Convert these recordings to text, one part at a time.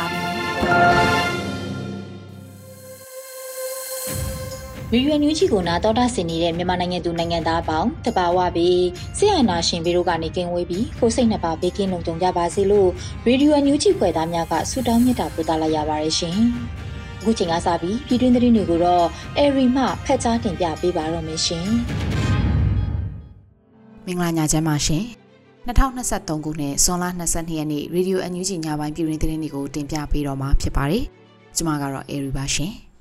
ါပြီ ရီရွယ်ညူးချီကိုနာတော်တာဆင်နေတဲ့မြန်မာနိုင်ငံသူနိုင်ငံသားပေါင်းတဘာဝပြီးဆရာနာရှင်ပြီးတို့ကနေကင်းဝေးပြီးကိုစိတ်နှစ်ပါးဘေးကင်းလုံခြုံကြပါစေလို့ရေဒီယိုညူးချီဖွယ်သားများကဆုတောင်းမြတ်တာပို့သလာရပါတယ်ရှင်။အခုချိန်ကစပြီးပြည်တွင်းသတင်းတွေကိုတော့အေရီမှဖက်ကြားတင်ပြပေးပါတော့မယ်ရှင်။မင်္ဂလာညချမ်းပါရှင်။ 2023ခုနှစ်ဇွန်လ22ရက်နေ့ရေဒီယိုအန်ယူဂျီညပိုင်းပြည်တွင်းသတင်းတွေကိုတင်ပြပေးတော့မှာဖြစ်ပါတယ်။ကျွန်မကတော့အေရီပါရှင်။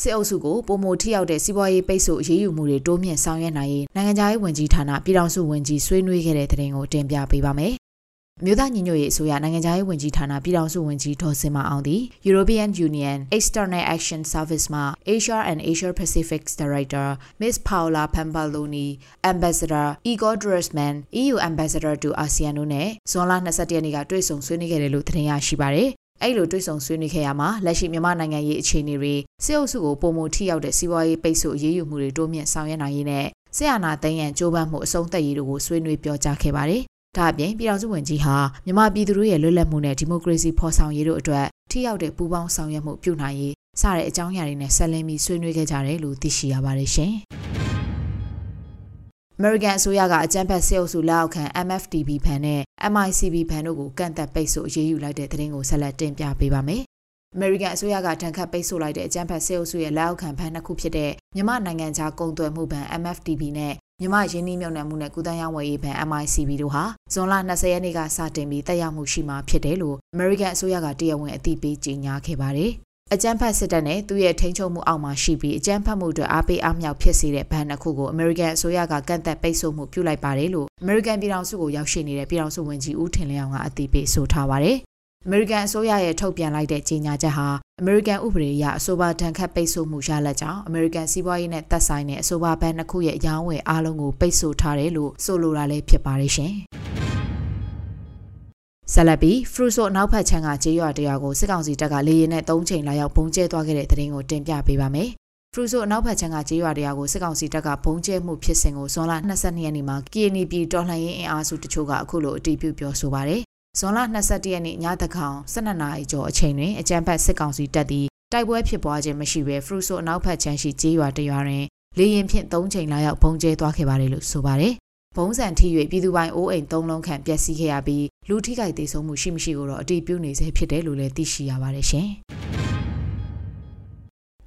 စစ်အုပ်စုကိုပုံမထိရောက်တဲ့စီးပွားရေးပိတ်ဆို့အရေးယူမှုတွေတိုးမြင့်ဆောင်ရွက်နိုင်ရေးနိုင်ငံခြားရေးဝန်ကြီးဌာနပြည်ထောင်စုဝန်ကြီးဆွေးနွေးခဲ့တဲ့သတင်းကိုတင်ပြပေးပါမယ် မြို့သားညီညွတ်ရေးအစိုးရနိုင်ငံခြားရေးဝန်ကြီးဌာနပြည်ထောင်စုဝန်ကြီးဒေါ်စင်မအောင်သည် European Union External Action Service မှ Asia and Asia Pacific Director Ms Paola Pampaloni Ambassador Igor Dressman EU Ambassador to ASEAN တို့နဲ့ဇွန်လ22ရက်နေ့ကတွေ့ဆုံဆွေးနွေးခဲ့တယ်လို့သတင်းရရှိပါတယ်။အဲ့လိုတွေ့ဆုံဆွေးနွေးခဲ့ရမှာလက်ရှိမြန်မာနိုင်ငံရေးအခြေအနေတွေစစ်အုပ်စုကိုပုံမှုထိရောက်တဲ့စီးပွားရေးပိတ်ဆို့အရေးယူမှုတွေတိုးမြင့်ဆောင်ရွက်နိုင်ရေးနဲ့ဆရာနာသိန်းရန်ကြိုးပမ်းမှုအဆုံးသတ်ရေးတို့ကိုဆွေးနွေးပြောကြားခဲ့ပါတယ် ဒါအပြင်ပြည်ထောင်စုဝန်ကြီးဟာမြန်မာပြည်သူတို့ရဲ့လွတ်လပ်မှုနဲ့ဒီမိုကရေစီဖော်ဆောင်ရေးတို့အတွက်ထိရောက်တဲ့ပူးပေါင်းဆောင်ရွက်မှုပြုနိုင်ရေးစတဲ့အကြောင်းအရာတွေနဲ့ဆက်လင်းပြီးဆွေးနွေးခဲ့ကြတယ်လို့သိရှိရပါတယ်ရှင်။ American အစိုးရကအကြမ်းဖက်စစ်အုပ်စုလက်အောက်ခံ MFTB ဖန်နဲ့ MICB ဖန်တို့ကိုကန့်သက်ပိတ်ဆို့အရေးယူလိုက်တဲ့သတင်းကိုဆက်လက်တင်ပြပေးပါမယ်။ American အစိုးရကတန်ခတ်ပိတ်ဆို့လိုက်တဲ့အကြမ်းဖက်စစ်အုပ်စုရဲ့လက်အောက်ခံဖန်နှစ်ခုဖြစ်တဲ့မြန်မာနိုင်ငံခြားကုန်သွယ်မှုဘဏ် MFTB နဲ့ မြမရင်းနှီးမြှုပ်နှံမှုနဲ့ကုသရေးဝယ်ရေးဘဏ် MICB တို့ဟာဇွန်လ20ရက်နေ့ကစတင်ပြီးတက်ရောက်မှုရှိမှာဖြစ်တယ်လို့ American အစိုးရကတရားဝင်အသိပေးကြေညာခဲ့ပါတယ်။အကြမ်းဖက်စစ်တပ်နဲ့သူ့ရဲ့ထိန်းချုပ်မှုအောက်မှာရှိပြီးအကြမ်းဖက်မှုတွေအားပေးအားမြောက်ဖြစ်စေတဲ့ဘဏ်တစ်ခုကို American အစိုးရကကန့်သက်ပိတ်ဆို့မှုပြုလိုက်ပါတယ်လို့ American ပြည်ထောင်စုကိုရောက်ရှိနေတဲ့ပြည်ထောင်စုဝန်ကြီးဦးထင်လျောင်ကအသိပေးဆိုထားပါတယ်။ American အစိုးရရဲ့ထုတ်ပြန်လိုက်တဲ့ကြေညာချက်ဟာ American ဥပဒေအရအဆိုပါတန်ခတ်ပိတ်ဆို့မှုရလက်ကြောင့် American စီးပွားရေးနဲ့သက်ဆိုင်တဲ့အဆိုပါဘဏ်တစ်ခုရဲ့အယောင်းဝယ်အားလုံးကိုပိတ်ဆို့ထားတယ်လို့ဆိုလိုတာလည်းဖြစ်ပါတယ်ရှင်။ဆလပီဖရူဆိုနောက်ဖက်ချမ်းကကြေးရွာတရွာကိုစစ်ကောင်စီတပ်ကလေရင်နဲ့၃ချိန်လာရောက်ပုံကျဲသွားခဲ့တဲ့တဲ့ရင်ကိုတင်ပြပေးပါမယ်။ဖရူဆိုအနောက်ဘက်ချမ်းကကြေးရွာတရားကိုစစ်ကောင်စီတပ်ကဘုံကျဲမှုဖြစ်စဉ်ကိုဇွန်လ22ရက်နေ့မှာ KNP တော်လှန်ရေးအင်အားစုတချို့ကအခုလိုအတည်ပြုပြောဆိုပါရယ် ဇွန်လ22ရက်နေ့ညတကောင်12နာရီကျော်အချိန်တွင်အကြမ်းဖက်စစ်ကောင်စီတပ်သည်တိုက်ပွဲဖြစ်ပွားခြင်းမရှိဘဲဖရူဆိုအနောက်ဘက်ခြမ်းရှိကျေးရွာတရွာတွင်လေရင်ဖြင့်၃ချိန်လာရောက်ဘုံကျဲသွားခဲ့ပါတယ်လို့ဆိုပါတယ်။ဘုံစံထိ၍ပြည်သူပိုင်အိုးအိမ်၃လုံးခန့်ပျက်စီးခဲ့ရပြီးလူထိခိုက်ဒေဆုံးမှုရှိမရှိကိုတော့အတည်ပြုနေစေဖြစ်တယ်လို့လည်းသိရှိရပါတယ်ရှင်။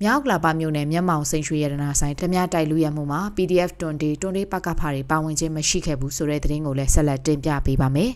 မြောက်ကလာပါမြို့နယ်မျက်မှောင်စိန်ရွှေရတနာဆိုင်တမတိုက်လူရမှုမှာ PDF တွန်တေတွန်တေပကဖာတွေပါဝင်ခြင်းမရှိခဲ့ဘူးဆိုတဲ့သတင်းကိုလည်းဆက်လက်တင်ပြပေးပါမယ်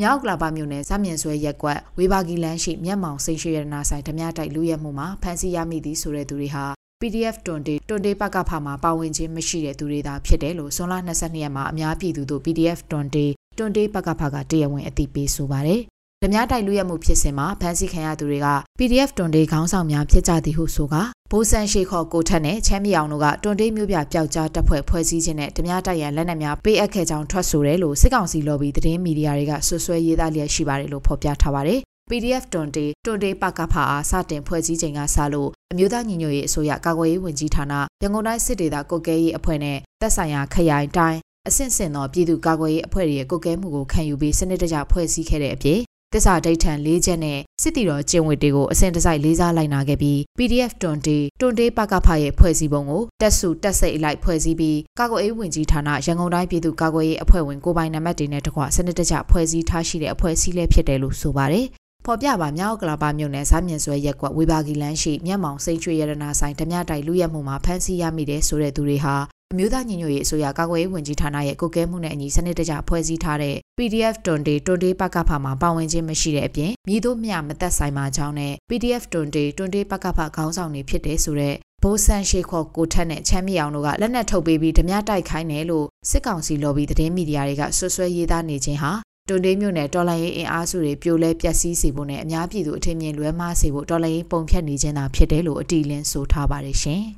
မြောက်ကလာပမြို့နယ်ဇမြင်ဆွဲရက်ကွက်ဝေဘာဂီလန်းရှိမျက်မှောင်စိတ်ရွှေရနာဆိုင်ဓမြတိုက်လူရဲမှုမှာဖမ်းဆီးရမိသည်ဆိုတဲ့သူတွေဟာ PDF တွန်တေတွန်တေပကဖမှာပါဝင်ခြင်းမရှိတဲ့သူတွေသာဖြစ်တယ်လို့ဇွန်လ22ရက်မှာအများပြည်သူတို့ PDF တွန်တေတွန်တေပကဖကတရားဝင်အသိပေးဆိုပါတယ် ဓမြတိုက်လူရဲမှုဖြစ်စဉ်မှာဖမ်းဆီးခံရသူတွေက PDF တွန်တေခေါင်းဆောင်များဖြစ်ကြသည်ဟုဆိုကဘိုးဆန်ရှိခေါ်ကိုထက်နဲ့ချမ်းမြေအောင်တို့ကတွန်တေးမျိုးပြပျောက်ကြားတပ်ဖွဲ့ဖွဲ့စည်းခြင်းနဲ့ဓမြတိုက်ရန်လက်နက်များပေးအပ်ခဲ့ကြောင်းထွက်ဆိုတယ်လို့စစ်ကောင်စီ lobby သတင်းမီဒီယာတွေကဆွဆွဲရေးသားလျက်ရှိပါတယ်လို့ဖော်ပြထားပါတယ် PDF တွန်တေတွန်တေပကဖာအားစတင်ဖွဲ့စည်းချိန်ကစလို့အမျိုးသားညီညွတ်ရေးအစိုးရကာကွယ်ရေးဝန်ကြီးဌာနရန်ကုန်တိုင်းစစ်ဒေသကုတ်ကဲရေးအဖွဲ့နဲ့သက်ဆိုင်ရာခရိုင်တိုင်းအဆင့်ဆင့်သောပြည်သူ့ကာကွယ်ရေးအဖွဲ့ရဲ့ကုတ်ကဲမှုကိုခံယူပြီးစနစ်တကျဖွဲ့စည်းခဲ့တဲ့အပြင် တစ္ဆာဒိဋ္ဌံ၄ချက်နဲ့စစ်တီတော်ကျင့်ဝတ်တွေကိုအစဉ်တစိုက်လေးစားလိုက်နာခဲ့ပြီး PDF တွန်တေတွန်တေပကဖရဲ့ဖွဲ့စည်းပုံကိုတက်စုတက်စိတ်အလိုက်ဖွဲ့စည်းပြီးကာကွယ်ရေးဝန်ကြီးဌာနရန်ကုန်တိုင်းပြည်သူ့ကာကွယ်ရေးအဖွဲ့ဝင်ကိုပိုင်နံပါတ်တွေနဲ့တကွစနစ်တကျဖွဲ့စည်းထားရှိတဲ့အဖွဲ့အစည်းလေးဖြစ်တယ်လို့ဆိုပါတယ် ဖော်ပြပါမြောက်ကလာပါမြို့နယ်စားမြင်ဆွဲရက်ကွက်ဝေဘာဂီလန်းရှိမျက်မှောင်စိတ်ချွေရတနာဆိုင်ဓမြတိုက်လူရက်မှုမှာဖမ်းဆီးရမိတဲ့ဆိုတဲ့သူတွေဟာအမျိုးသားညီညွတ်ရေးအစိုးရကာကွယ်ရေးဝန်ကြီးဌာနရဲ့ကုကဲမှုနဲ့အညီစနစ်တကျဖွဲ့စည်းထားတဲ့ PDF တွန်တေတွန်တေပကဖမှာပါဝင်ခြင်းမရှိတဲ့အပြင်မြည်တို့မြမသက်ဆိုင်မှာကြောင်းနဲ့ PDF တွန်တေတွန်တေပကဖခေါင်းဆောင်တွေဖြစ်တဲ့ဆိုတဲ့ဘိုးဆန်ရှိခေါ်ကိုထက်နဲ့ချမ်းမြေအောင်တို့ကလက်နက်ထုတ်ပေးပြီးဓမြတိုက်ခိုင်းတယ်လို့စစ်ကောင်စီလော်ဘီသတင်းမီဒီယာတွေကဆွဆွဲရေးသားနေခြင်းဟာ တွန်တေးမြို့နယ်တော်လိုင်းရေးအင်အားစုတွေပြိုလဲပျက်စီးစေဖို့နဲ့အများပြည်သူအထင်မြင်လွဲမှားစေဖို့တော်လိုင်းရေးပုံဖြတ်နေခြင်းသာဖြစ်တယ်လို့အတီးလင်းဆိုထားပါတယ်ရှင်။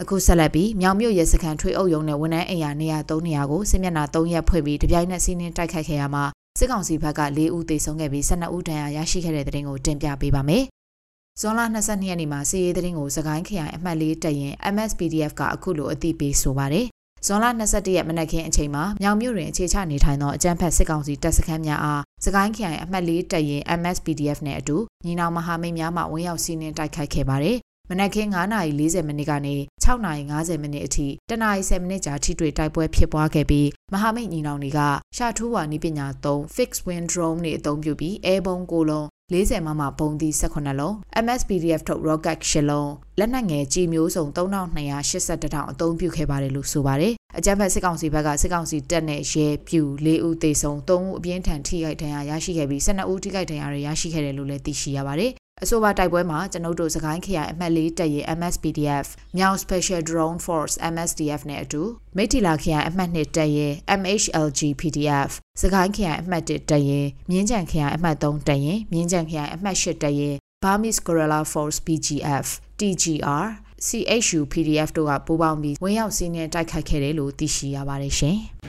အခုဆက်လက်ပြီးမြောင်မြို့ရဲစခန်းထွေအုပ်ရုံနဲ့ဝန်ထမ်းအိမ်ယာနေရာ3နေရာကိုစစ်မျက်နှာ3ရက်ဖွဲ့ပြီးတပြိုင်နက်စီးနှင်းတိုက်ခိုက်ခဲ့ရမှာစစ်ကောင်စီဘက်က4ဦးသေဆုံးခဲ့ပြီး12ဦးဒဏ်ရာရရှိခဲ့တဲ့တဲ့တင်ကိုတင်ပြပေးပါမယ်။ဇွန်လ22ရက်နေ့မှာစီရေးတဲ့တင်ကိုစကိုင်းခရိုင်အမှတ်၄တက်ရင် MSPDF ကအခုလိုအသိပေးဆိုပါတယ်။ ဇွန်လ22ရက်မနက်ခင်းအချိန်မှာမြောင်မြို့တွင်အခြေချနေထိုင်သောအကြမ်းဖက်စစ်ကောင်စီတပ်စခန်းများအားစကိုင်းခရိုင်အမှတ်၄တက်ရင် MSPDF နဲ့အတူညီနောင်မဟာမိတ်များမှဝင်ရောက်စီးနင်းတိုက်ခိုက်ခဲ့ပါတယ်မနက်ခင်း9:40မိနစ်ကနေ6:50မိနစ်အထိတနာရီ10မိနစ်ကြာထိတွေ့တိုက်ပွဲဖြစ်ပွားခဲ့ပြီးမဟာမိတ်ညီနောင်တွေကရှာထူးဝါနီးပညာ3 fixed wing drone တွေအသုံးပြုပြီးအဲဘုံကိုလုံး 40မမဘုံသီး18လုံး MSPDF ထုတ် rocket 10လုံးလက်နက်ငယ်ကြီးမျိုးစုံ3282တောင်အသုံးပြုခဲ့ပါတယ်လို့ဆိုပါတယ်အကြမ်းဖက်စစ်ကောင်စီဘက်ကစစ်ကောင်စီတပ်နဲ့ရဲပြူ၄ဦးသေဆုံး၃ဦးအပြင်းထန်ထိခိုက်ဒဏ်ရာရရှိခဲ့ပြီး12ဦးထိခိုက်ဒဏ်ရာတွေရရှိခဲ့တယ်လို့လည်းသိရှိရပါတယ် အဆိုပါတိုက်ပွဲမှာကျွန်ုပ်တို့စကိုင်းခရိုင်အမှတ်၄တပ်ရင် MSPDF မြောင် Special Drone Force MSDF နဲ့အတူမိထီလာခရိုင်အမှတ်2တပ်ရင် MHLG PDF စကိုင်းခရိုင်အမှတ်1တပ်ရင်မြင်းကြံခရိုင်အမှတ်3တပ်ရင်မြင်းကြံခရိုင်အမှတ်8တပ်ရင် Burmese Guerrilla Force BGF TGR CHU PDF တို့ကပူးပေါင်းပြီးဝင်ရောက်စီးနှင်းတိုက်ခိုက်ခဲ့တယ်လို့သိရှိရပါတယ်ရှင်။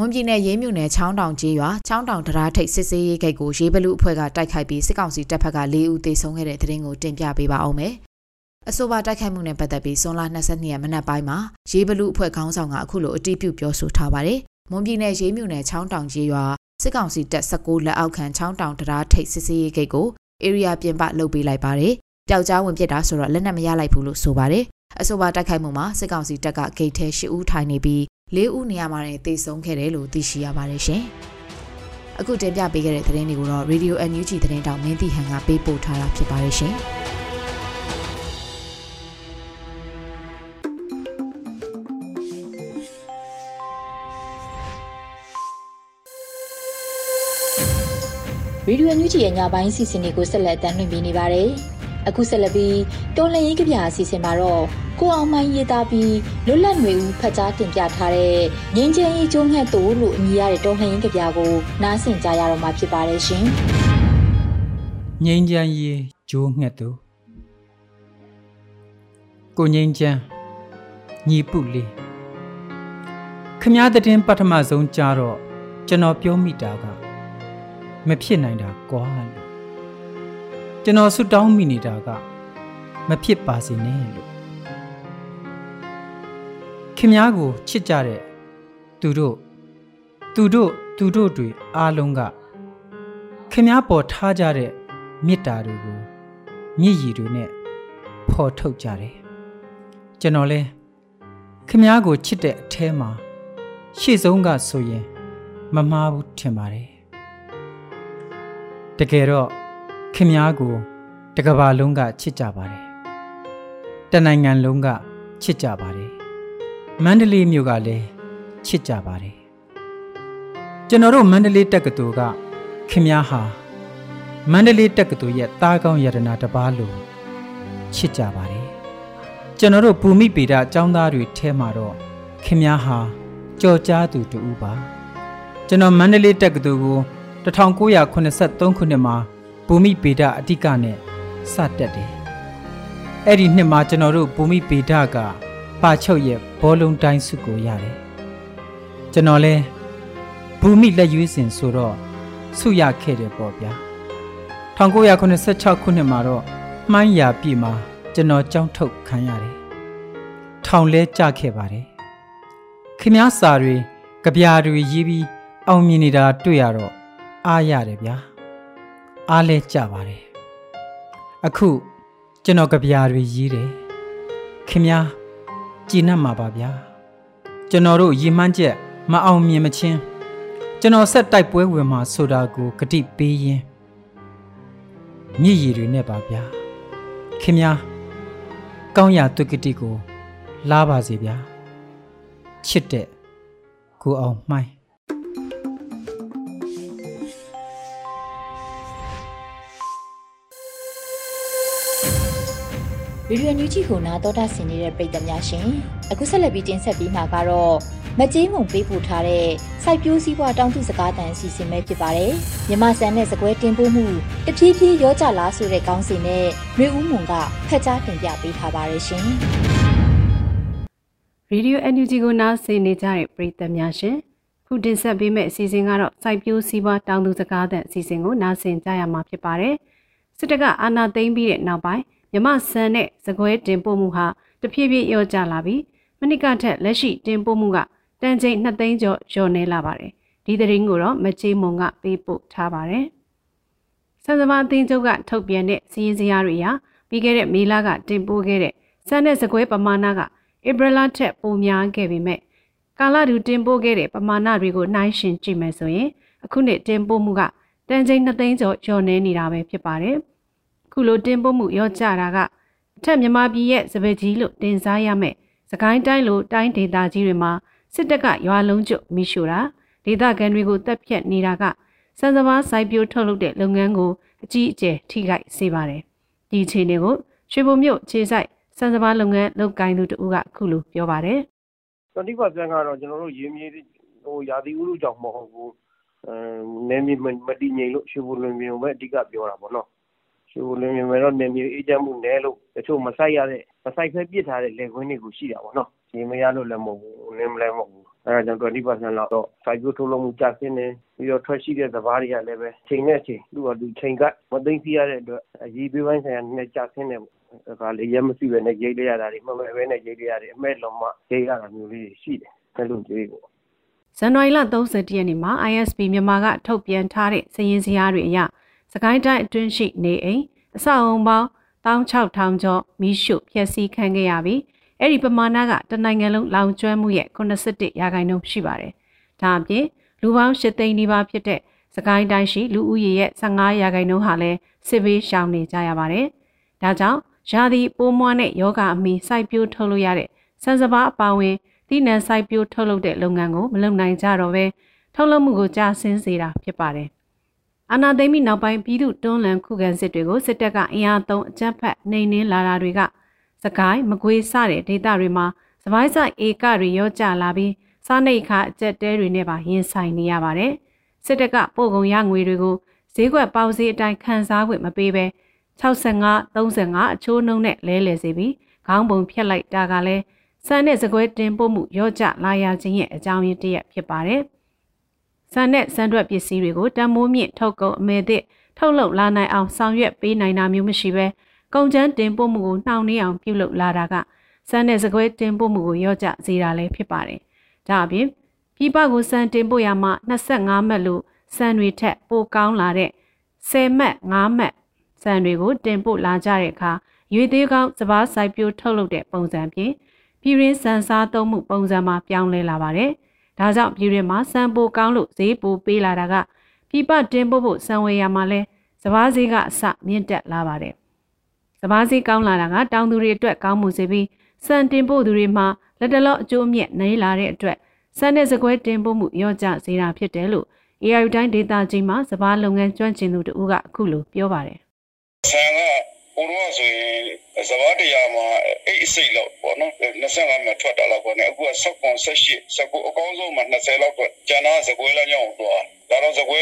မွန်ပြည်နယ်ရေးမြို့နယ်ချောင်းတောင်ကျေးရွာချောင်းတောင်တရားထိပ်စစ်စေးရေးဂိတ်ကိုရေးဘလူအဖွဲ့ကတိုက်ခိုက်ပြီးစစ်ကောင်စီတပ်ဖက်က၄ဦးသေဆုံးခဲ့တဲ့တဲ့ရင်ကိုတင်ပြပေးပါအောင်မယ်။အဆိုပါတိုက်ခိုက်မှုနဲ့ပတ်သက်ပြီးဇွန်လ22ရက်မနက်ပိုင်းမှာရေးဘလူအဖွဲ့ခေါင်းဆောင်ကအခုလိုအတိပြုပြောဆိုထားပါတယ်။မွန်ပြည်နယ်ရေးမြို့နယ်ချောင်းတောင်ကျေးရွာစစ်ကောင်စီတပ်16လက်အောက်ခံချောင်းတောင်တရားထိပ်စစ်စေးရေးဂိတ်ကို area ပြင်ပလုပ်ပေးလိုက်ပါတယ်။ပျောက်ကြားဝင်ပစ်တာဆိုတော့လက်နက်မရလိုက်ဘူးလို့ဆိုပါတယ်။အဆိုပါတိုက်ခိုက်မှုမှာစစ်ကောင်စီတပ်ကဂိတ်ထဲ၈ဦးထိုင်နေပြီး ၄ဦးနေရာမှာတေဆုံးခဲ့တယ်လို့သိရှိရပါတယ်ရှင်။အခုတင်ပြပေးခဲ့တဲ့သတင်းတွေကိုတော့ Radio NUG သတင်းတောင်မင်းတီဟန်ကပေးပို့ထားတာဖြစ်ပါတယ်ရှင်။ရေဒီယိုညူဂျီရဲ့ညပိုင်းစီစဉ်တွေကိုဆက်လက်တင်ပြနေပါတယ်။ အခုဆက်လက်ပြီးတော်လှန်ရေးကြပြအစီအစဉ်မှာတော့ကိုအောင်မိုင်းရေးသားပြီးလွတ်လပ်နေဦးဖတ်ကြားတင်ပြထားတဲ့ငင်းချင်းရေးကျုံးငှက်တူလို့အမည်ရတဲ့တော်လှန်ရေးကြပြကိုနားဆင်ကြရတော့မှာဖြစ်ပါတယ်ရှင်။ငင်းချမ်းရေးကျိုးငှက်တူကိုငင်းချမ်းညီပုလေးခမားတဲ့ပထမဆုံးကြားတော့ကျွန်တော်ပြောမိတာကမဖြစ်နိုင်တာကွာလို့ ကျွန်တော်ဆွတောင်းမိနေတာကမဖြစ်ပါစေနဲ့လို့ခင်များကိုချစ်ကြတဲ့သူတို့သူတို့သူတို့တွေအားလုံးကခင်များပေါ်ထားကြတဲ့မေတ္တာတွေကိုမြည်ရည်တွေနဲ့ဖော်ထုတ်ကြတယ်ကျွန်တော်လဲခင်များကိုချစ်တဲ့အแทမှာရှေ့ဆုံးကဆိုရင် မမှားဘူးထင်ပါတယ်တကယ်တော့ ခင်များကိုတကဘာလုံးကချစ်ကြပါတယ်တနိုင်ငံလုံးကချစ်ကြပါတယ်မန္တလေးမြို့ကလည်းချစ်ကြပါတယ်ကျွန်တော်တို့မန္တလေးတက္ကသိုလ်ကခင်များဟာမန္တလေးတက္ကသိုလ်ရဲ့တားကောင်းယတနာတပါးလို့ချစ်ကြပါတယ်ကျွန်တော်တို့ဘူမိပေဒအကြောင်းသားတွေထဲမှာတော့ခင်များဟာကြော်ကြားသူတူပါကျွန်တော်မန္တလေးတက္ကသိုလ်ကို1983ခုနှစ်မှာ ဘူမိပေဒအတိကနဲ့စတက်တယ်အဲ့ဒီနှစ်မှာကျွန်တော်တို့ဘူမိပေဒကပါချုပ်ရဲ့ဘောလုံးတိုင်းစုကိုရတယ်ကျွန်တော်လဲဘူမိလက်ရွေးစင်ဆိုတော့ဆုရခဲ့တယ်ပေါ့ဗျာ1986ခုနှစ်မှာတော့မှန်းရာပြည်မှာကျွန်တော်ကြောင်းထုတ်ခံရတယ်ထောင်လဲကြခဲ့ပါတယ်ခင်များစာတွေကြပြာတွေရေးပြီးအောင်မြင်နေတာတွေ့ရတော့အားရတယ်ဗျာ အားလဲကြပါတယ်အခုကျွန်တော်ကြပြာတွေရေးတယ်ခင်ဗျာကြည်နပ်မှာပါဗျာကျွန်တော်တို့ရည်မှန်းချက်မအောင်မြင်မချင်းကျွန်တော်ဆက်တိုက်ပွဲဝင်မှာဆိုတာကိုဂတိပေးရင်းမြည်ရည်တွေနဲ့ပါဗျာခင်ဗျာကောင်းရာတုကတိကို လာပါစေဗျာချစ်တဲ့ကိုအောင်မှိုင်း ဗီဒီယိုညူးချီကိုနာတော်တာဆင်နေတဲ့ပရိသတ်များရှင်အခုဆက်လက်ပြီးတင်ဆက်ပေးမှာကတော့မကြေးမုံပေးပို့ထားတဲ့စိုက်ပျိုးစည်းပွားတောင်းသူစကားတန်အစီအစဉ်ပဲဖြစ်ပါတယ်မြမဆန်နဲ့စကွဲတင်ပို့မှုတဖြည်းဖြည်းရောကြလားဆိုတဲ့ကောင်းစီနဲ့မျိုးဦးမုံကဖက်ကြားတင်ပြပေးထားပါတယ်ရှင်ရေဒီယို NUG ကိုနားဆင်နေကြတဲ့ပရိသတ်များရှင်ခုတင်ဆက်ပေးမယ့်အစီအစဉ်ကတော့စိုက်ပျိုးစည်းပွားတောင်သူစကားသံအစီအစဉ်ကိုနားဆင်ကြရမှာဖြစ်ပါတယ်စစ်တပ်ကအာဏာသိမ်းပြီးတဲ့နောက်ပိုင်း မြမဆန်နဲ့စကွဲတင်ပို့မှုဟာတဖြည်းဖြည်းလျော့ကျလာပြီးမနစ်ကထက်လက်ရှိတင်ပို့မှုကတန်ချိန်2သိန်းကျော်လျော့နေလာပါတယ်ဒီသတင်းကိုတော့မချေးမုံကပေးပို့ထားပါတယ်စံစမအသင်းချုပ်ကထုတ်ပြန်တဲ့စီးရင်စရာတွေဟာပြီးခဲ့တဲ့မေလကတင်ပို့ခဲ့တဲ့ဆန်နဲ့စကွဲပမာဏကဧပြီလထက်ပိုများခဲ့ပေမဲ့ကာလတူတင်ပို့ခဲ့တဲ့ပမာဏတွေကိုနှိုင်းယှဉ်ကြည့်မယ်ဆိုရင်အခုနှစ်တင်ပို့မှုကတန်ချိန်2သိန်းကျော်လျော့နေနေတာပဲဖြစ်ပါတယ်။ ခုလိုတင်ပို့မှုရော့ကျတာကအထက်မြန်မာပြည်ရဲ့စပယ်ကြီးလို့တင်စားရမယ်။စကိုင်းတိုင်းလိုတိုင်းဒေသကြီးတွေမှာစစ်တပ်ကရွာလုံးကျွတ်မိရှို့တာဒေသခံတွေကိုတပ်ဖြတ်နေတာကစံစဘာစိုက်ပျိုးထုတ်လုပ်တဲ့လုပ်ငန်းကိုအကြီးအကျယ်ထိခိုက်စေပါတယ်။ဒီအခြေအနေကိုရွှေဘုံမြို့ခြေဆိုင်စံစဘာလုပ်ငန်းလုပ်ကိုင်သူတဦးကအခုလိုပြောပါတယ်20%ကတော့ကျွန်တော်တို့ရင်းမြေဟိုရာသီဥတုကြောင့်မဟုတ်ဘူးအဲနေမြေမတည်ငြိမ်လို့ရွှေဘုံလွင်ပြင်ကိုပဲအဓိကပြောတာပေါ့နော်ရွှေဘုံ လွင်ပြင်မှာတော့နေမြေအေးချမ်းမှုနည်းလို့ တချို့မဆိုင်ရတဲ့မဆိုင်ဖက်ပြစ်ထားတဲ့လေခွင်းတွေကိုရှိတာပေါ့နော် ရေမရလို့လည်း မဟုတ်ဘူး နင်းမလည်းမဟုတ်ဘူး အဲဒါကြောင့်20%လောက်တော့ စိုက်ပျိုးထုတ်လုပ်မှု ကျဆင်းနေပြီးတော့ ထွက်ရှိတဲ့သဘာဝတွေကလည်းပဲချိန်နဲ့ချိန် သူ့ဟာသူ ချိန်ကမသိသိရတဲ့အတွက် အရေးပေးပိုင်းဆိုင်ရာ နည်းကျဆင်းနေဒါကလေ ရက်မရှိပဲနဲ့ ရိတ်လိုက်ရတာတွေ မမဲ့ပဲနဲ့ ရိတ်လိုက်ရတယ်အမဲ့လုံးမရိတ်ရတာမျိုးလေးတွေ ရှိတယ် အဲလိုကြေးကိုဇန်နဝါရီလ30ရက်နေ့မှာ ISP မြန်မာက ထုတ်ပြန်ထားတဲ့စည်ရင်းစရာတွေအရ စကိုင်းတိုင်းအတွင်းရှိနေအိမ်အဆောက်အုံပေါင်း16000ကျော်မီးရှို့ဖျက်ဆီးခံခဲ့ရပြီးအဲ့ဒီပမာဏကတနိုင်ငံလုံးလောင်ကျွမ်းမှုရဲ့81ရာခိုင်နှုန်းရှိပါတယ်။ဒါအပြင်လူပေါင်း8သိန်းနီးပါးဖြစ်တဲ့စကိုင်းတိုင်းရှိလူဦးရေရဲ့15ရာခိုင်နှုန်းဟာလည်းစစ်ဘေးရှောင်နေကြရပါတယ်။ဒါကြောင့်ရာသီပိုးမွှားနဲ့ယောဂအမီစိုက်ပျိုးထုတ်လို့ရတဲ့စံစပါအပါဝင်သီးနှံစိုက်ပျိုးထုတ်လုပ်တဲ့လုပ်ငန်းကိုမလုပ်နိုင်ကြတော့ဘဲထုတ်လုပ်မှုကိုကြာဆင်းစေတာဖြစ်ပါတယ်။ အာနာသိမ့်ပြီးနောက်ပိုင်းပြည်သူတွန်းလှန်ခုခံစစ်တွေကိုစစ်တပ်ကအင်အားသုံးအကြမ်းဖက်နှိမ်နင်းလာတာတွေကစကိုင်းမကွေးစတဲ့ဒေသတွေမှာစပိုင်းဆိုင်ဧကတွေရောကျလာပြီးစားနှိတ်ခါအကျက်တဲတွေနဲ့ပါရင်ဆိုင်နေရပါတယ်။စစ်တပ်ကပို့ကုန်ရငွေတွေကိုဈေးကွက်ပေါစည်းအတိုင်းခံစားခွင့်မပေးဘဲ65 35အချိုးနှုံးနဲ့လဲလှယ်စေပြီးခေါင်းပုံဖြတ်လိုက်တာကလည်းဆန်နဲ့စကွဲတင်ပို့မှုရော့ကျလာရခြင်းရဲ့အကြောင်းရင်းတစ်ရပ်ဖြစ်ပါတယ်။ ဆန်နဲ့ဆန်တွက်ပစ္စည်းတွေကိုတန်မိုးမြင့်ထုတ်ကုန်အမဲသစ်ထုတ်လုပ်လာနိုင်အောင်ဆောင်ရွက်ပေးနိုင်တာမျိုးမရှိဘဲကုန်ကျန်းတင်ပို့မှုကိုနှောင့်နှေးအောင်ပြုလုပ်လာတာကစံနဲ့စကွဲတင်ပို့မှုကိုရော့ကျစေတာလည်းဖြစ်ပါတယ်။ဒါအပြင်ပြည်ပကိုစံတင်ပို့ရမှ25မှတ်လို့စံတွေထက်ပိုကောင်းလာတဲ့10မှတ်5မှတ်စံတွေကိုတင်ပို့လာကြတဲ့အခါရွေသေးကောင်းစပားဆိုင်ပြိုးထုတ်လုပ်တဲ့ပုံစံဖြင့်ပြည်ရင်းစံစားသုံးမှုပုံစံမှာပြောင်းလဲလာပါတယ်။ ဒါကြောင့်ပြည်ရင်းမှာစံပိုကောင်းလို့ဈေးပိုပေးလာတာကပြည်ပတင်ပို့ဖို့စံဝေရမှာလဲစပားဈေးကအစမြင့်တက်လာပါတယ်။စပားစည်းကောင်းလာတာကတောင်သူတွေအတွက်ကောင်းမှုစေပြီးစံတင်ပို့သူတွေမှာလက်တလော့အကျိုးမြတ်နေလာတဲ့အတွက်စံတဲ့စကွဲတင်ပို့မှုရော့ကျစေတာဖြစ်တယ်လို့ AI တိုင်းဒေတာကြီးမှာစပားလုပ်ငန်းကျွမ်းကျင်သူတို့ကအခုလိုပြောပါတယ်ဆန်ကဟို တော့ဆိုရင်စဘာတရားမှာအိတ်အစိတ်လောက်ပေါ့နော်25မှာထွက်တာလောက်ပေါ့နော်အခုက7 18 19အကောင်းဆုံးမှာ20လောက်ပေါ့ကျန်တာစကွဲလမ်းကြောင်းတော့ဒါတော့စကွဲ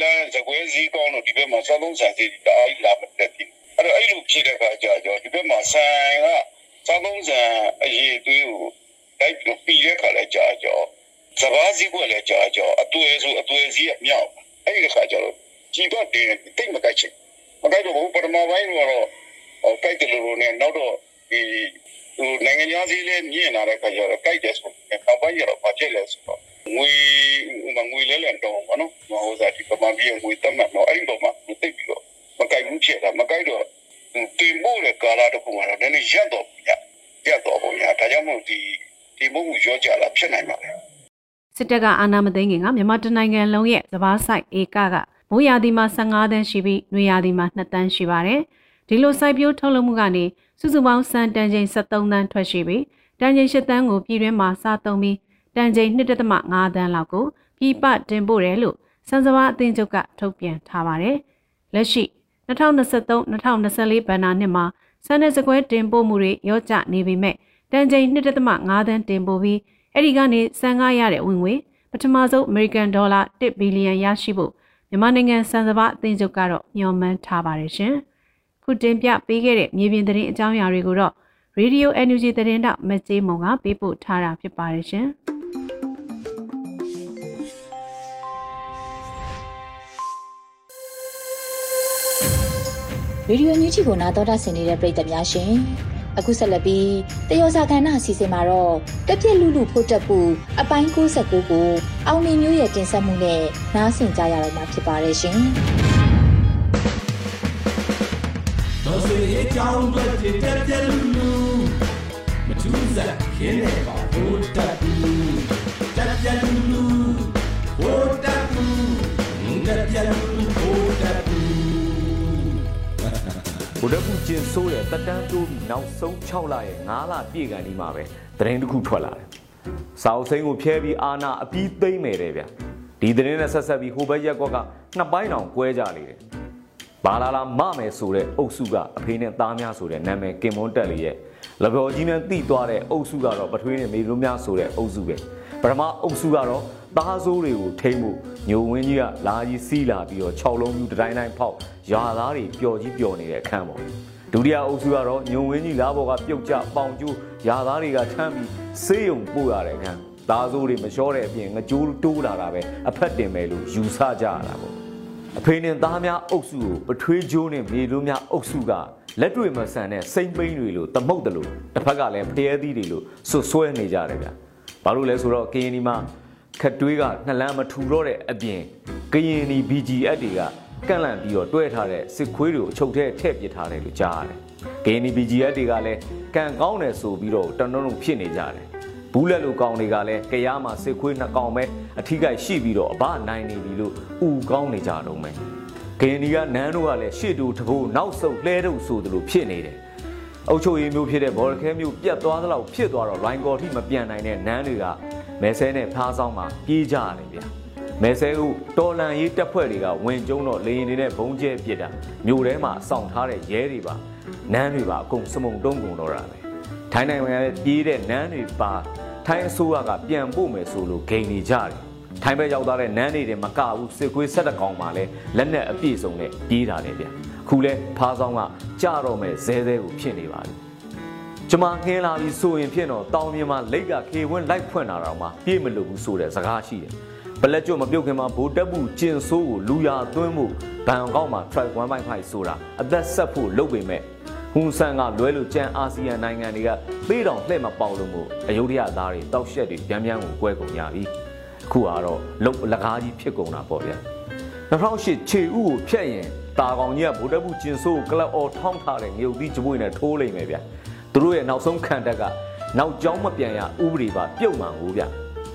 လမ်းစကွဲစည်းကောင်းလို့ဒီဘက်မှာစသုံးဆန်စီတာအိလာမတက်ဘူးအဲ့တော့အဲ့လိုဖြစ်တဲ့အခါကျတော့ဒီဘက်မှာဆိုင်ကစားသုံးဆန်အရေးသွေးကိုလိုက်ပြီးတဲ့ခါလဲကြာကြောစဘာစီကလည်းကြာကြောအသွေးဆိုအသွေးစီအမြောက်အဲ့ဒီခါကျတော့ကြည်တော့တင်တိတ်မကိုက်ချင် မကိုက်တော့ဘူးပထမပိုင်းကတော့ကိုက်တယ်လို့နဲ့နောက်တော့ဒီဟိုနိုင်ငံသားစီးလေးမြင်လာတဲ့ခါကျတော့ကိုက်တယ်ဆိုတော့နောက်ပိုင်းကျတော့ဘာဖြစ်လဲဆိုတော့ငွေဟိုမှာငွေလဲလဲတော့ဘောနော်ဟိုစားဒီပမာပြီးငွေတက်မှတ်တော့အဲ့ဒီတော့မှမသိပြီးတော့မကိုက်ဘူးဖြစ်တာမကိုက်တော့တင်ဖို့လေကာလာတော့ပုံမှာတော့နည်းနည်းရက်တော့ညရက်တော့ပုံရဒါကြောင့်မို့ဒီဒီဘုံကိုရောကြလာဖြစ်နိုင်ပါလေစစ်တပ်ကအာဏာမသိမ်းခင်ကမြန်မာတနိုင်ငံလုံးရဲ့စဘာဆိုင်ဧကက မိုးရာသီမှာ15တန်းရှိပြီးနွေရာသီမှာ2တန်းရှိပါတယ်။ဒီလိုစိုက်ပျိုးထုတ်လုပ်မှုကနေစုစုပေါင်းစံတန်ချိန်73တန်းထွက်ရှိပြီးတန်ချိန်8တန်းကိုပြည်တွင်းမှာစားသုံးပြီးတန်ချိန်1.5တန်းလောက်ကိုပြည်ပတင်ပို့တယ်လို့စံစဘာအသင်းချုပ်ကထုတ်ပြန်ထားပါတယ်။လက်ရှိ2023-2024ဘဏ္ဍာနှစ်မှာစံတဲ့စကွဲတင်ပို့မှုတွေရော့ကျနေပေမဲ့တန်ချိန်1.5တန်းတင်ပို့ပြီးအဲ့ဒီကနေစံကားရတဲ့ဝင်ငွေပထမဆုံး American Dollar 1ဘီလီယံရရှိဖို့ မြန်မာနိုင်ငံစံစဘာအသင်းချုပ်ကတော့ညွှန်မှန်းထားပါတယ်ရှင်။ခုတင်ပြပေးခဲ့တဲ့မြေပြင်သတင်းအကြောင်းအရာတွေကိုတော့ Radio NUG သတင်းတောက်မကြေးမုံကပေးပို့ထားတာဖြစ်ပါတယ်ရှင်။ရေဒီယိုညူချီကိုနားတော်တာဆင်နေတဲ့ပရိသတ်များရှင် အခုဆက်လက်ပြီးတယောဇာကဏ္ဍအစီအစဉ်မှာတော့တက်ပြက်လူလူဖို့တက်ဖို့အပိုင်း69ကိုအောင်နေမျိုးရဲ့တင်ဆက်မှုနဲ့နားဆင်ကြရတော့မှာဖြစ်ပါတယ်ရှင်တော်စေအကြောင်းတွေတက်ပြက်လူလူမထူးစားခင်းနေပါဖို့တက်ဘူး ဗုဒ္ဓဘုကျင်ဆိုးရဲ့တက်တန်းတိုးပြီးနောက်ဆုံး6လရဲ့9လပြည့်ကန်ဒီမှာပဲသတင်းတစ်ခုထွက်လာတယ်။စာအုပ်စိမ်းကိုဖျဲပြီးအာနာအပြီးသိမ့်မယ်တဲ့ဗျ။ဒီသတင်းနဲ့ဆက်ဆက်ပြီးဟိုဘက်ရက်ကွက်ကနှစ်ပိုင်းတောင်ကွဲကြလေတယ်။ဘာလာလာမမယ်ဆိုတဲ့အုပ်စုကအဖေနဲ့သားများဆိုတဲ့နာမည်ကင်မွန်းတက်လေးရဲ့လဘော်ကြီးနဲ့တိသွားတဲ့အုပ်စုကတော့ပထွေးနဲ့မေလိုများဆိုတဲ့အုပ်စုပဲ။ပထမအုပ်စုကတော့ သားဆိုးတွေကိုထိမ့်ဖို့ညိုဝင်းကြီးကလာကြီးစီးလာပြီးတော့6လုံးပြူတိုင်းတိုင်းဖောက်ရွာသားတွေပျော်ကြီးပျော်နေတဲ့အခန်းပေါ့ဒုတိယအုပ်စုကတော့ညုံဝင်းကြီးလားဘော်ကပြုတ်ကျပေါင်ကျိုးရွာသားတွေကထမ်းပြီးဆေးရုံပို့ရတဲ့အခန်းသားဆိုးတွေမလျှောတဲ့အပြင်ငကြိုးတိုးလာတာပဲအဖက်တင်မယ်လို့ယူဆကြရတာပေါ့အဖေနဲ့သားများအုပ်စုကိုပထွေးကျိုးနဲ့မြေလိုများအုပ်စုကလက်တွေမဆန်တဲ့စိမ့်ပိန်းတွေလို့တမုတ်တယ်လို့တစ်ဖက်ကလည်းဖျဲသီးတွေလို့ဆွဆွဲနေကြတယ်ဗျဘာလို့လဲဆိုတော့ကရင်ဒီမှာ ခက်တွေးကနှလန်းမထူတော့တဲ့အပြင်ကရင်ဒီ BGF တွေကကန့်လန့်ပြီးတော့တွဲထားတဲ့စစ်ခွေးတွေကိုအချုပ်ထဲထည့်ပစ်ထားတယ်လို့ကြားရတယ်။ KNY BGF တွေကလည်းကံကောင်းတယ်ဆိုပြီးတော့တန်းတုံးဖြစ်နေကြတယ်။ဘူးလက်လူကောင်တွေကလည်းကြရားမှာစစ်ခွေးနှစ်ကောင်ပဲအထီးကရှိပြီးတော့အဘနိုင်နေပြီလို့ဥကောင်းနေကြတော့မယ်။ KNY ကနန်းတို့ကလည်းရှေ့တူတဘိုးနောက်ဆုတ်လှဲတို့ဆိုသလိုဖြစ်နေတယ်။အုတ်ချုပ်ရည်မျိုးဖြစ်တဲ့ဘော်လခဲမျိုးပြတ်သွားသလောက်ဖြစ်သွားတော့ line ကော်ထိမပြန်နိုင်တဲ့နန်းတွေက မဲဆဲနဲ့ဖားဆောင်မှာပြေးကြရတယ်ဗျာ။မဲဆဲဦးတော်လန်ရေးတက်ဖွဲ့တွေကဝင်ကျုံတော့လေရင်တွေနဲ့ဘုံကျဲပစ်တာမြို့ထဲမှာစောင့်ထားတဲ့ရဲတွေပါနန်းတွေပါအကုန်စမုံတုံးကုန်တော့တာပဲထိုင်းနိုင်ငံရဲ့ပြေးတဲ့နန်းတွေပါထိုင်းအစိုးရကပြန်ပို့မယ်ဆိုလို့ဂိန်နေကြတယ်ထိုင်းဘက်ရောက်သွားတဲ့နန်းတွေမကဘူးစစ်ကွေးဆက်တကောင်မှလည်းလက်နက်အပြည့်စုံနဲ့ပြေးတာလေဗျခုလဲဖားဆောင်ကကြတော့မဲ့ဇဲဇဲကိုဖြစ်နေပါပြီ ကျမငင်းလာပြီးဆိုရင်ဖြစ်တော့တောင်မြင်မှာလိတ်ကခေဝင်းလိုက်ဖွင့်လာတော့မှပြေးမလို့ဘူးဆိုတဲ့စကားရှိတယ်ပလက်ကျွတ်မပြုတ်ခင်မှာဘိုးတက်ဘူးကျင်ဆိုးကိုလူရသွင်းမှုဘန်ကောက်မှာ track 1.5ဆိုတာအသက်ဆက်ဖို့လုပ်ပေမဲ့ဟွန်ဆန်ကလွဲလို့ကျန်အာဆီယံနိုင်ငံတွေကသေးတောင်လှည့်မပေါက်လို့မို့အယုဒ္ဓယသားတွေတောက်ရှက်တွေပြန်ပြန်ကိုကွဲကုန်ကြပြီအခုကတော့လုတ်လကားကြီးဖြစ်ကုန်တာပေါ့ဗျာ2008ခြေဥကိုဖျက်ရင်တာကောင်ကြီးကဗိုလ်တပ်ဘူးကျင်ဆိုးကိုကလပ်အော်ထောင်းထားတဲ့ငရုတ်သီးကြပွေနဲ့ထိုးလိုက်မယ်ဗျာ သူတို့ရဲ့နောက်ဆုံးခံတက်ကနောက်ကျောင်းမပြန်ရဥပဒေပါပြုတ်မှန်ကိုဗျာ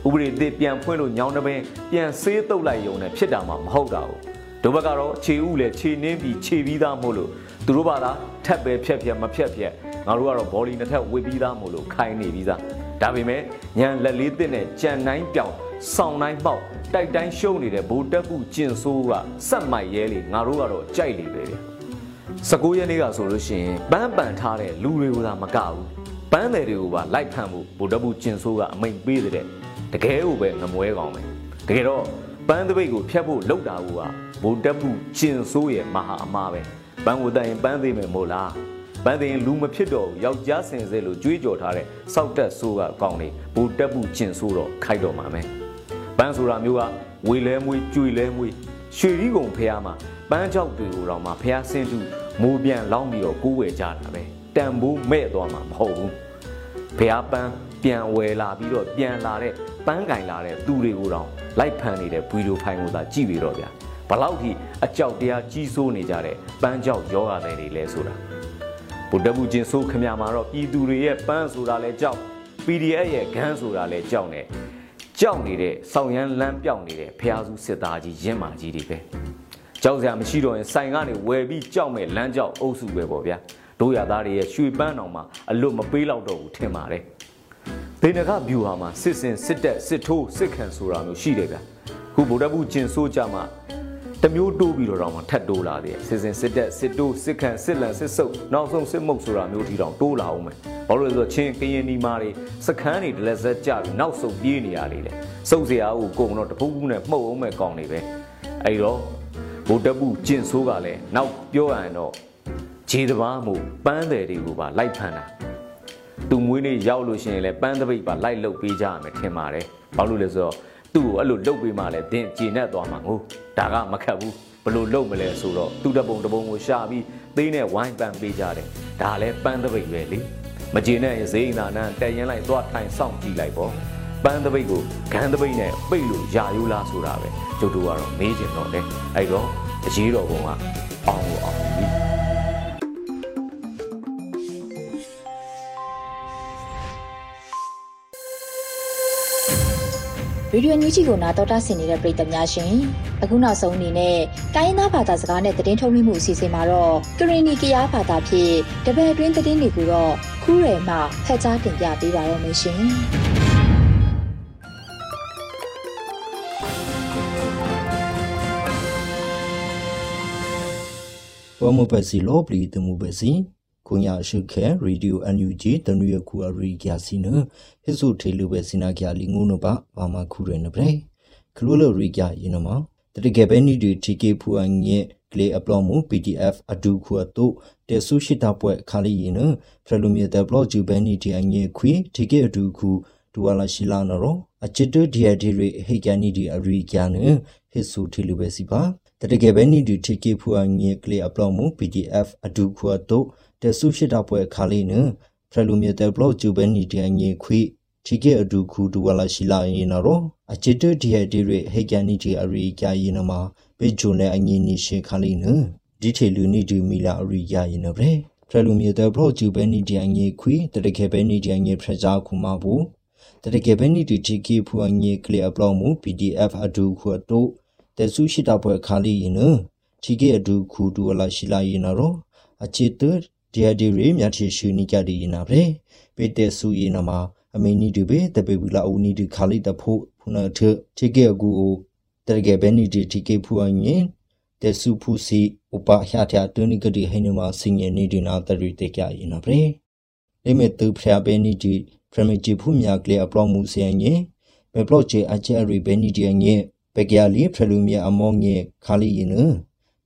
ဥပဒေသစ်ပြန်ဖွင့်လို့ညောင်းတပင်ပြန်ဆေးတုပ်လိုက်ရုံနဲ့ဖြစ်တာမှမဟုတ်တာဘူးတို့ဘက်ကတော့ခြေဥလည်းခြေနှင်းပြီးခြေပြီးသားမို့လို့သူတို့ဘာသာထက်ပဲဖြက်ဖြက်မဖြက်ဖြက်ငါတို့ကတော့ဘောလီနှစ်ထက်ဝစ်ပြီးသားမို့လို့ခိုင်းနေပြီးသားဒါပေမဲ့ညံလက်လေးတစ်နဲ့ကြံတိုင်းပြောင်ဆောင်းတိုင်းပေါက်တိုက်တိုင်းရှုံးနေတဲ့ဘိုးတက်ကူကျင်ဆိုးကစက်မိုက်ရဲလေငါတို့ကတော့ကြိုက်လေပဲဗျ 19ရက်နေ့ကဆိုလို့ရှိရင်ပန်းပန်ထားတဲ့လူတွေကိုသာမကဘူးပန်းတယ်တွေကိုပါလိုက်ဖမ်းဖို့ဗိုလ်တပ်ဘူးကျင်ဆိုးကအမိန်ပေးတဲ့တကယ်ကိုပဲငမွဲကောင်းပဲတကယ်တော့ပန်းတပိတ်ကိုဖျက်ဖို့လှုပ်တာကဗိုလ်တပ်ဘူးကျင်ဆိုးရဲ့မဟာအမားပဲပန်းကိုတိုင်ပန်းသေးမယ်မို့လားပန်းသိရင်လူမဖြစ်တော့ဘူးယောက်ျားစင်စဲလို့ကြွေးကြော်ထားတဲ့စောက်တက်ဆိုးကအကောင်လေးဘူတက်ဘူးကျင်ဆိုးတော့ခိုက်တော့မှာမယ်ပန်းဆိုတာမျိုးကဝေလဲမွေးကြွေလဲမွေးရွှေရီကုံဖះမှာပန်းချောက်တွေကိုတော့မှဖះဆင်းသူ မိုးပြန်လောင်းပြီးတော့ကိုးဝယ်ကြတာပဲတန်ဖိုးမဲ့သွားမှာမဟုတ်ဘူးဖះပန်းပြန်ဝယ်လာပြီးတော့ပြန်လာတဲ့ပန်းကင်လာတဲ့သူတွေကိုတောင်လိုက်ဖမ်းနေတဲ့ဗီဒီယိုဖိုင်ကိုသာကြည့်ပြီးတော့ဗျာဘလောက်ထိအကြောက်တရားကြီးစိုးနေကြတဲ့ပန်းကြောက်ယောဂတဲ့တွေလဲဆိုတာဗုဒ္ဓဘုချင်းဆိုးခမမှာတော့ပြည်သူတွေရဲ့ပန်းဆိုတာလဲကြောက် PDF ရဲ့ဂန်းဆိုတာလဲကြောက်နေကြောက်နေတဲ့ဆောင်းရမ်းလမ်းပြောင်းနေတဲ့ဖះစုစစ်သားကြီးရင့်မာကြီးတွေပဲ ကြောက်စရာမရှိတော့ရင်ဆိုင်ကနေဝယ်ပြီးကြောက်မဲ့လမ်းကြောက်အုပ်စုပဲပေါ့ဗျာတို့ရသားတွေရဲ့ရွှေပန်းတော်မှာအလွတ်မပေးတော့တော့ဘူးထင်ပါတယ်ဒေနကဗျူဟာမှာစစ်စင်စစ်တက်စစ်ထိုးစစ်ခံဆိုတာမျိုးရှိတယ်ဗျခုဗုဒ္ဓဘုကျင်ဆိုးကြမှာတမျိုးတိုးပြီးတော့မှထပ်တိုးလာတယ်စစ်စင်စစ်တက်စစ်တိုးစစ်ခံစစ်လန်စစ်ဆုပ်နောက်ဆုံးစစ်မုတ်ဆိုတာမျိုးဒီတောင်တိုးလာအောင်မယ်ဘာလို့လဲဆိုတော့ချင်းကရင်ဒီမာတွေစခန်းတွေဒလက်ဆက်ကြပြီးနောက်ဆုံးပြေးနေရတယ်လေစုပ်စရာကိုကုန်တော့တပူးပူးနဲ့မှုတ်အောင်မဲ့ကောင်းနေပဲအဲ့တော့ ဗုဒ္ဓဘုကျင်ဆိုးကလည်းနောက်ပြောရရင်တော့ခြေတဘာမှုပန်းတယ်တွေကိုပါလိုက်ဖမ်းတာသူမွေးနေ့ရောက်လို့ရှိရင်လည်းပန်းတပိတ်ပါလိုက်လုတ်ပေးကြရမယ်ထင်ပါတယ်ဘာလို့လဲဆိုတော့သူ့ကိုအဲ့လိုလုတ်ပေးမှလည်းတင်းကျင်နဲ့သွားမှာငိုဒါကမခတ်ဘူးဘလို့လုတ်မလဲဆိုတော့သူ့တပုံတပုံကိုရှာပြီးသေးနဲ့ဝိုင်းပန်းပေးကြတယ်ဒါလည်းပန်းတပိတ်ပဲလေမကျင်တဲ့ဈေးနာနန်းတက်ရင်လိုက်သွားထိုင်စောင့်ကြည့်လိုက်ပေါ့ ပန်းတပိတ်ကိုဂန်းတပိတ်နဲ့ပိတ်လို့ယာယူလားဆိုတာပဲကျုပ်တို့ကတော့မေးချင်တော့တယ်အဲ့တော့အရေးတော်ပုံကအောင်လို့အောင်ပြီရေဒီယိုညူးချီကိုနာတော်တာဆင်နေတဲ့ပရိသတ်များရှင်အခုနောက်ဆုံးအနေနဲ့တိုင်းရင်းသားဘာသာစကားနဲ့သတင်းထုတ်လွှင့်မှုအစီအစဉ်မှာတော့ကရင်နီကရားဘာသာဖြင့်တပည့်အတွင်းသတင်းတွေကိုတော့ခူးရယ်မှဖတ်ကြားတင်ပြပေးပါရမရှင် ဝမပစီလောပလီတမှုပစီကုညာရှုခဲရေဒီယိုအန်ယူဂျီတနွေခုအရီကျစီနဟိစုထေလူပဲစနာကျလီငုံနပါဘာမခုရနပရေခလူလရီကျယနမတတကယ်ပဲနီဒီတီကေဖူအန်ရဲ့ကလေအပလောမှု PDF အဒူခုအတုတေဆုရှိတာပွဲခါလီယနဖရလူမီဒဘလော့ဂျူဘဲနီတီအန်ရဲ့ခွေတီကေအဒူခုဒူဝလာရှိလာနော်အချစ်တဒီယဒီရီဟေကန်နီဒီအရီကျနဟိစုထေလူပဲစီပါ တတကယ်ပဲနီဒီတီကေဖူအန်ရဲ့ကလေအပလောမှု PDF အဒူခုအတုတဆုရှိတာပွဲခါလေးနဖရလူမြေတဲဘလော့ဂျူဘဲနီဒီအငေခွေချီကေအဒူခုဒူဝလာရှိလာရင်နော်အချစ်တဒီဟဒီရဟေကန်နီဒီအရီကြာရင်နမှာပေဂျွန်နဲ့အငေနီရှေခါလေးနဒီထေလူနီဒီမီလာအရီကြာရင်နော်ဗျဖရလူမြေတဲဘလော့ဂျူဘဲနီဒီအငေခွေတတကေဘဲနီဒီအငေဖရဇာခုမဘူးတတကေဘဲနီဒီချီကေဖူအငေကလီအပလော့မှု PDF အဒူခုတော့တ ဆုရှိတာပွဲခါလေးရင်နချီကေအဒူခုဒူဝလာရှိလာရင်နော်အချစ်တဒီယဒီရီမြတ်ချီရှူနီကြဒီနာဗရေပေတေဆူယနာမှာအမေနီဒီဘေတပေဘူးလာဦးနီဒီခါလိတဖို့ဖုနာထချေကေအကူအိုတရကေဘဲနီဒီတီကေဖူအငင်တေဆူဖူစီဥပဟျာထျာတွနိကဒီဟိနမစင်ယနီဒီနာတရီတေကြယနာဗရေလေမေတူဖျာဘဲနီဒီဖရမီဂျီဖူမြာကလေအပလော့မှုစီယငင်ဘေပလော့ချေအချေရီဘဲနီဒီအငင် ပေကရလီဖရလူမြာအမောငင်ခါလိယန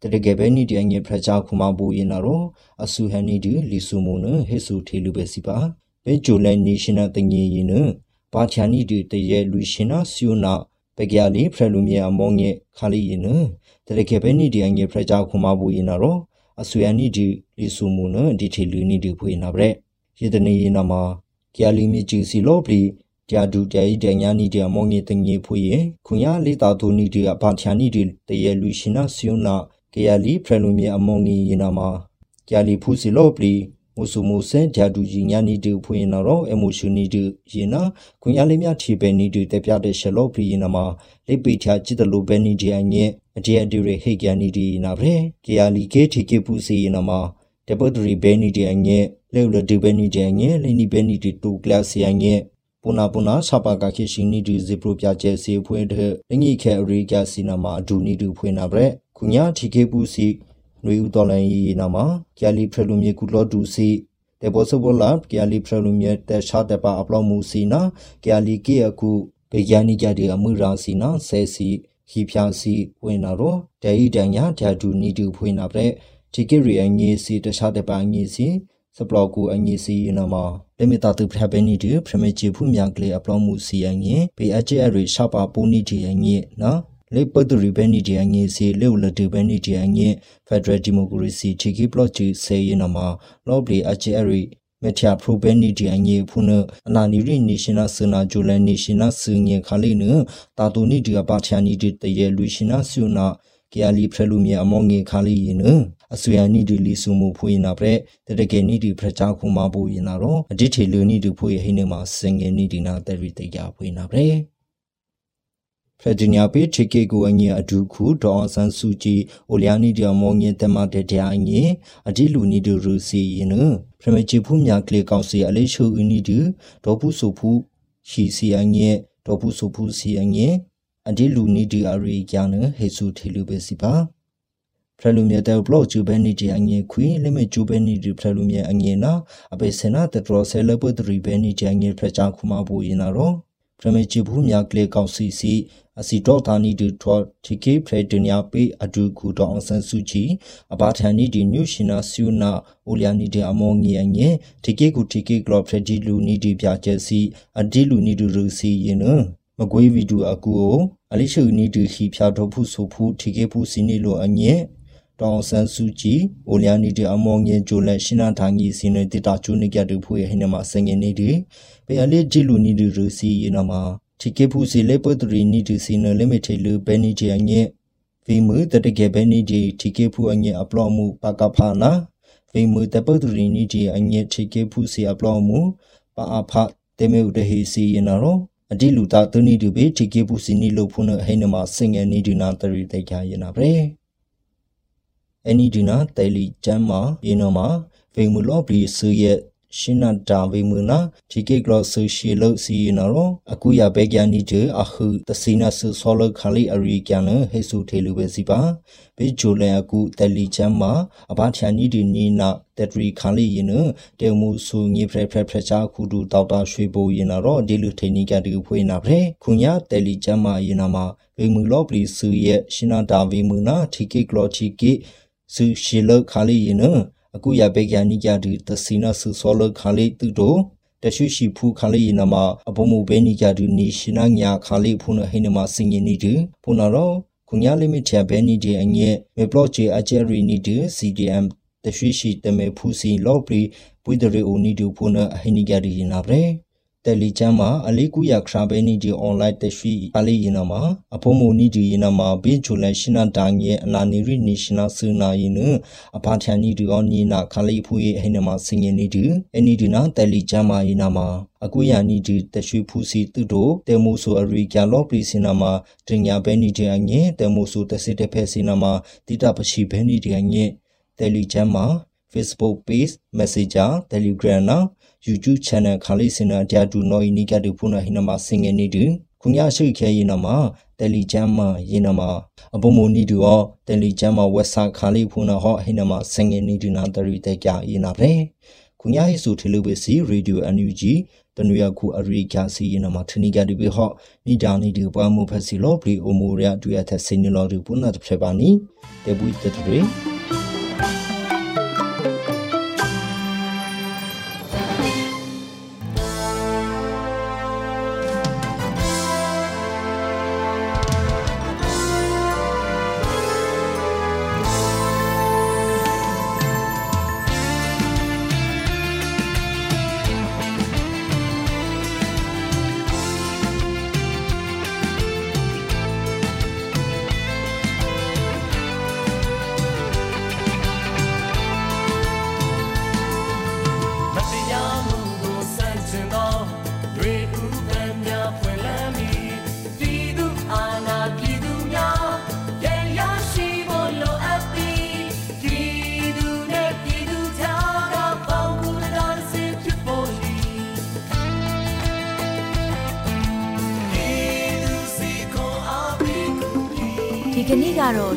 တတကယ်ပဲနီဒီအငယ်ဖရချာခုမဘူရင်နာရောအဆူဟန်နီဒီလီဆူမုန်ဟေဆူထေလူပဲစီပါဘေဂျိုလဲနေရှင်နာတငေရင်နပါချာနီဒီတရဲလူရှင်နာစီယနာပကရလီဖရလူမြေအမောငယ်ခါလီရင်နတတကယ်ပဲနီဒီအငယ်ဖရချာခုမဘူရင်နာရောအဆူဟန်နီဒီလီဆူမုန်ဒီထေလူနီဒီဖွေနာဗရက်ယေတနေရင်နာမှာကရလီမြေကြီးစီလောပလီ ကြာဒူတဲဤတညာနီဒီအမောငယ်တငေဖွေရခွန်ရလေးတာသူနီဒီအပါချာနီဒီတရဲလူရှင်နာစီယနာကရလီဖရလူမြေအမောင်ကြီးရင်နာမှာကရလီဖူစီလော့ပလီမုဆုမုစဲဂျာဒူကြီးညာနီတူဖွင့်နာတော့အမိုရှူနီတူရင်နာခွန်ရလေးမြထီပဲနီတူတက်ပြတဲ့ရှလော့ပလီရင်နာမှာလိပိချာจิตလိုပဲနီဒီအငဲ့အဒီအဒီရဟေကန်နီဒီနာဗရေကရလီကေထီကေပူစီရင်နာမှာတပတ်ဒရီပဲနီဒီအငဲ့လေလဒီပဲနီဒီအငဲ့လိနီပဲနီဒီတူကလစီအငဲ့ ပူနာပူနာဆပါကခေရှိနီဒီဇီပရိုပြကျဲစီဖွင့်တဲ့လငိခဲအရိကစီနာမှာအဒူနီတူဖွင့်နာဗရက်ခုညာထီကေပူစီနွေဦးတော်လိုင်းရီနာမှာကျလီဖရလူမြေကူလော့တူစီတေဘောဆဘောလာကျလီဖရလူမြေတက်ရှာတပါအပလောမှုစီနာကျလီကေအခုဘေယာနီကြတဲ့အမှုရာစီနာဆဲစီခီဖြာစီဝင်နာတော့ဒေဤတန်ညာဓာတူနီတူဖွင့်နာတဲ့တီကေရီအငေးစီတခြားတပါအငေးစီ စပလောက်ကူအငေးစီနာမှာလေမီတာတူဖရဘဲနီတူဖရမေချီဖူမြကလေအပလောမှုစီအငေးဘေအချေအရီရှာပါပူနီတီအငေးနော်လေပတ်တူရီဘဲနီဒီအငေးစီလေဝလတူဘဲနီဒီအငေးဖက်ဒရယ်ဒီမိုကရေစီချီကီဘလော့ချီဆေးရနမှာလော့ဘလီအချေအရီမထယာပရိုဘဲနီဒီအငေဖုနအနာနီရီနေရှင်နာစနာဂျိုလန်နေရှင်နာစငေခါလေးနတာတိုနီဒီအပါချာနီဒီတရေလူရှင်နာဆူနာ ကီယာလီဖရလူမြေအမောငေခါလေးရင်အဆွေအနီဒီလီဆူမှုဖွေးနာပရက်တတကေနီဒီဖရချာခုမဘူရင်နာတော့အဒိထေလူနီဒီဖွေးဟိနေမှာစငေနီဒီနာတရီတေကြဖွေးနာပရက်ဖရဂျီနီယာပေချေကေကိုအငြအဒူခုဒေါ်ဆန်ဆူဂျီအိုလျာနီဒီမောငေတမတဲ့တဲ့အငြအဒီလူနီဒီရူစီရင်ဖရမချီဖူးမြကလေကောင်စီအလေးရှုအနီဒီဒေါ်ဖူဆူဖူရှိစီအငြဒေါ်ဖူဆူဖူစီအငြ အဒီလူနီဒီအရီကျန်ဟေဆူထေလူပဲစီပါဖရလူမြတဲ့ဘလော့ကျူဘဲနီဒီအငြခွေလိမကျူဘဲနီဒီဖရလူမြအငြနာအပေစနာတထရဆဲလဘဒရီဘဲနီဒီအငြဖရချာခုမဘူရင်နာရောဖရမေချီဘူးမြကလေကောင်စီစီအစီတော့တာနီဒီထော်တီကေဖရဒနီယာပေအဒူကူတော့အောင်ဆန်စုချီအဘာထန်နီဒီညူရှင်နာဆူနာအိုလျာနီဒီအမောငီအငယ်တီကေကူတီကေဂလော့ဖရဒီလူနီဒီပြကျက်စီအဒီလူနီဒီရူစီရင်န မကွေးဗီဒူအကူကိုအလိရှုနီဒီခီဖြာတော့ဖုဆိုဖုတီကေဖုစီနီလိုအငယ်တောင်ဆန်စုကြည်အိုလျာနီဒီအမောငယ်ဂျိုလက်ရှင်းနာထိုင်ကြီးစင်းနေတတာချူနီကတူဖူရဲ့ဟင်းနမှာစငင်နေဒီပေအလေးဂျီလူနီဒီရူစီရင်နမှာချီကေဖူစီလေပတရီနီဒီစီနလီမီတေလူဘဲနီဂျီအငဲဗီမူတတကေဘဲနီဂျီချီကေဖူအငဲအပလော့မှုပကဖာနာဗီမူတပတရီနီဂျီအငဲချီကေဖူစီအပလော့မှုပါအဖတေမေဥတဟီစီယနာရော အဒီလူတာတနီတူဘေချီကေဖူစီနီလို့ဖုန်ဟိနမစင်ငယ်နီဒီနာတရီတေချာယနာပရေအနီဒီနာတဲလီချမ်းမာယေနမဗီမူလော့ဘလီဆူရဲ့ ရှင်နာဒါဝေမနာဒီကေကလောဆိုရှီလောစီနာရောအခုရဘေကျန်နီတအခုတစီနာဆူဆောလခါလီအရီကျန်ဟေဆူထေလူပဲစီပါဘေဂျိုလန်အခုတယ်လီချမ်းမှာအဘာချန်နီဒီနီနာတက်ထရီခါလီရင်တေမူဆူငေဖရဖရဖရချာခုဒူတောက်တာရွှေပိုရင်နာတော့ဒီလူထိန်နီကတူဖွေးနာဖရဲခုညာတယ်လီချမ်းမှာရင်နာမှာဝေမူလော့ပလီဆူရဲ့ရှင်နာဒါဝေမူနာတီကေကလောချီကေဆူရှီလောခါလီရင် အခုရဘေကယာနိကြတူတစီနာဆူဆောလခါလေးတူတိုတရှိရှိဖူခါလေးနမအဘမူဘေနိကြတူနီရှင်နာညာခါလေးဖုန်ဟိနမစင်ရင်နီတူဖုန်ရောခုညာလိမစ်ချဘဲနီဒီအငဲမေဘလော့ချေအချယ်ရီနီတူ CDM တရှိရှိတမေဖူစီလော့ပရီပွေဒရီအိုနီတူဖုန်ဟိနိကြရီနာဗရေ တယ်လီချမ်းမှာအလေးကူရခရာဘဲနီဒီအွန်လိုင်းတရှိအလေးရင်မှာအဖို့မိုနီဒီရင်မှာဘေဂျူလန်ရှင်နာဒိုင်ရဲ့အနာနီရီနေရှင်နာဆူနာရင်နအဖာချန်နီဒီအောနီနာခလေးဖူရဲ့ဟိနမှာစင်ရင်နီဒီအနီဒီနာတယ်လီချမ်းမှာရင်မှာအကူယာနီဒီတရှိဖူစီသူတို့တေမိုဆိုအရီကျန်လော့ပရီစင်နာမှာတင်ညာဘဲနီဒီအငဲတေမိုဆိုတစစ်တဲ့ဖဲစင်နာမှာတိတာပရှိဘဲနီဒီအငဲတယ်လီချမ်းမှာ Facebook page Messenger Telegram နော် YouTube channel ခါလေးစင်နာတရားတူနော်ဤနိကတူဖုနာဟိနမစင်ငယ်နေတူခုညာရှိခဲရင်နမှာတယ်လီဂျမ်မှာရင်နမှာအဘမိုနီတူရောတယ်လီဂျမ်မှာဝက်ဆာခါလေးဖုနာဟောဟိနမစင်ငယ်နေတူနာတရီတဲ့ကြရင်နာပဲခုညာဟိစုထေလူပဲစီရေဒီယို NUG တနွေခုအရိကစီရင်နမှာထနီကတူပဲဟောနိဒါနီတူပွားမှုဖက်စီလောဘလီအိုမိုရတူရတဲ့စင်နလောတူပုနာတဖရပါနီတေဘူးတတရီ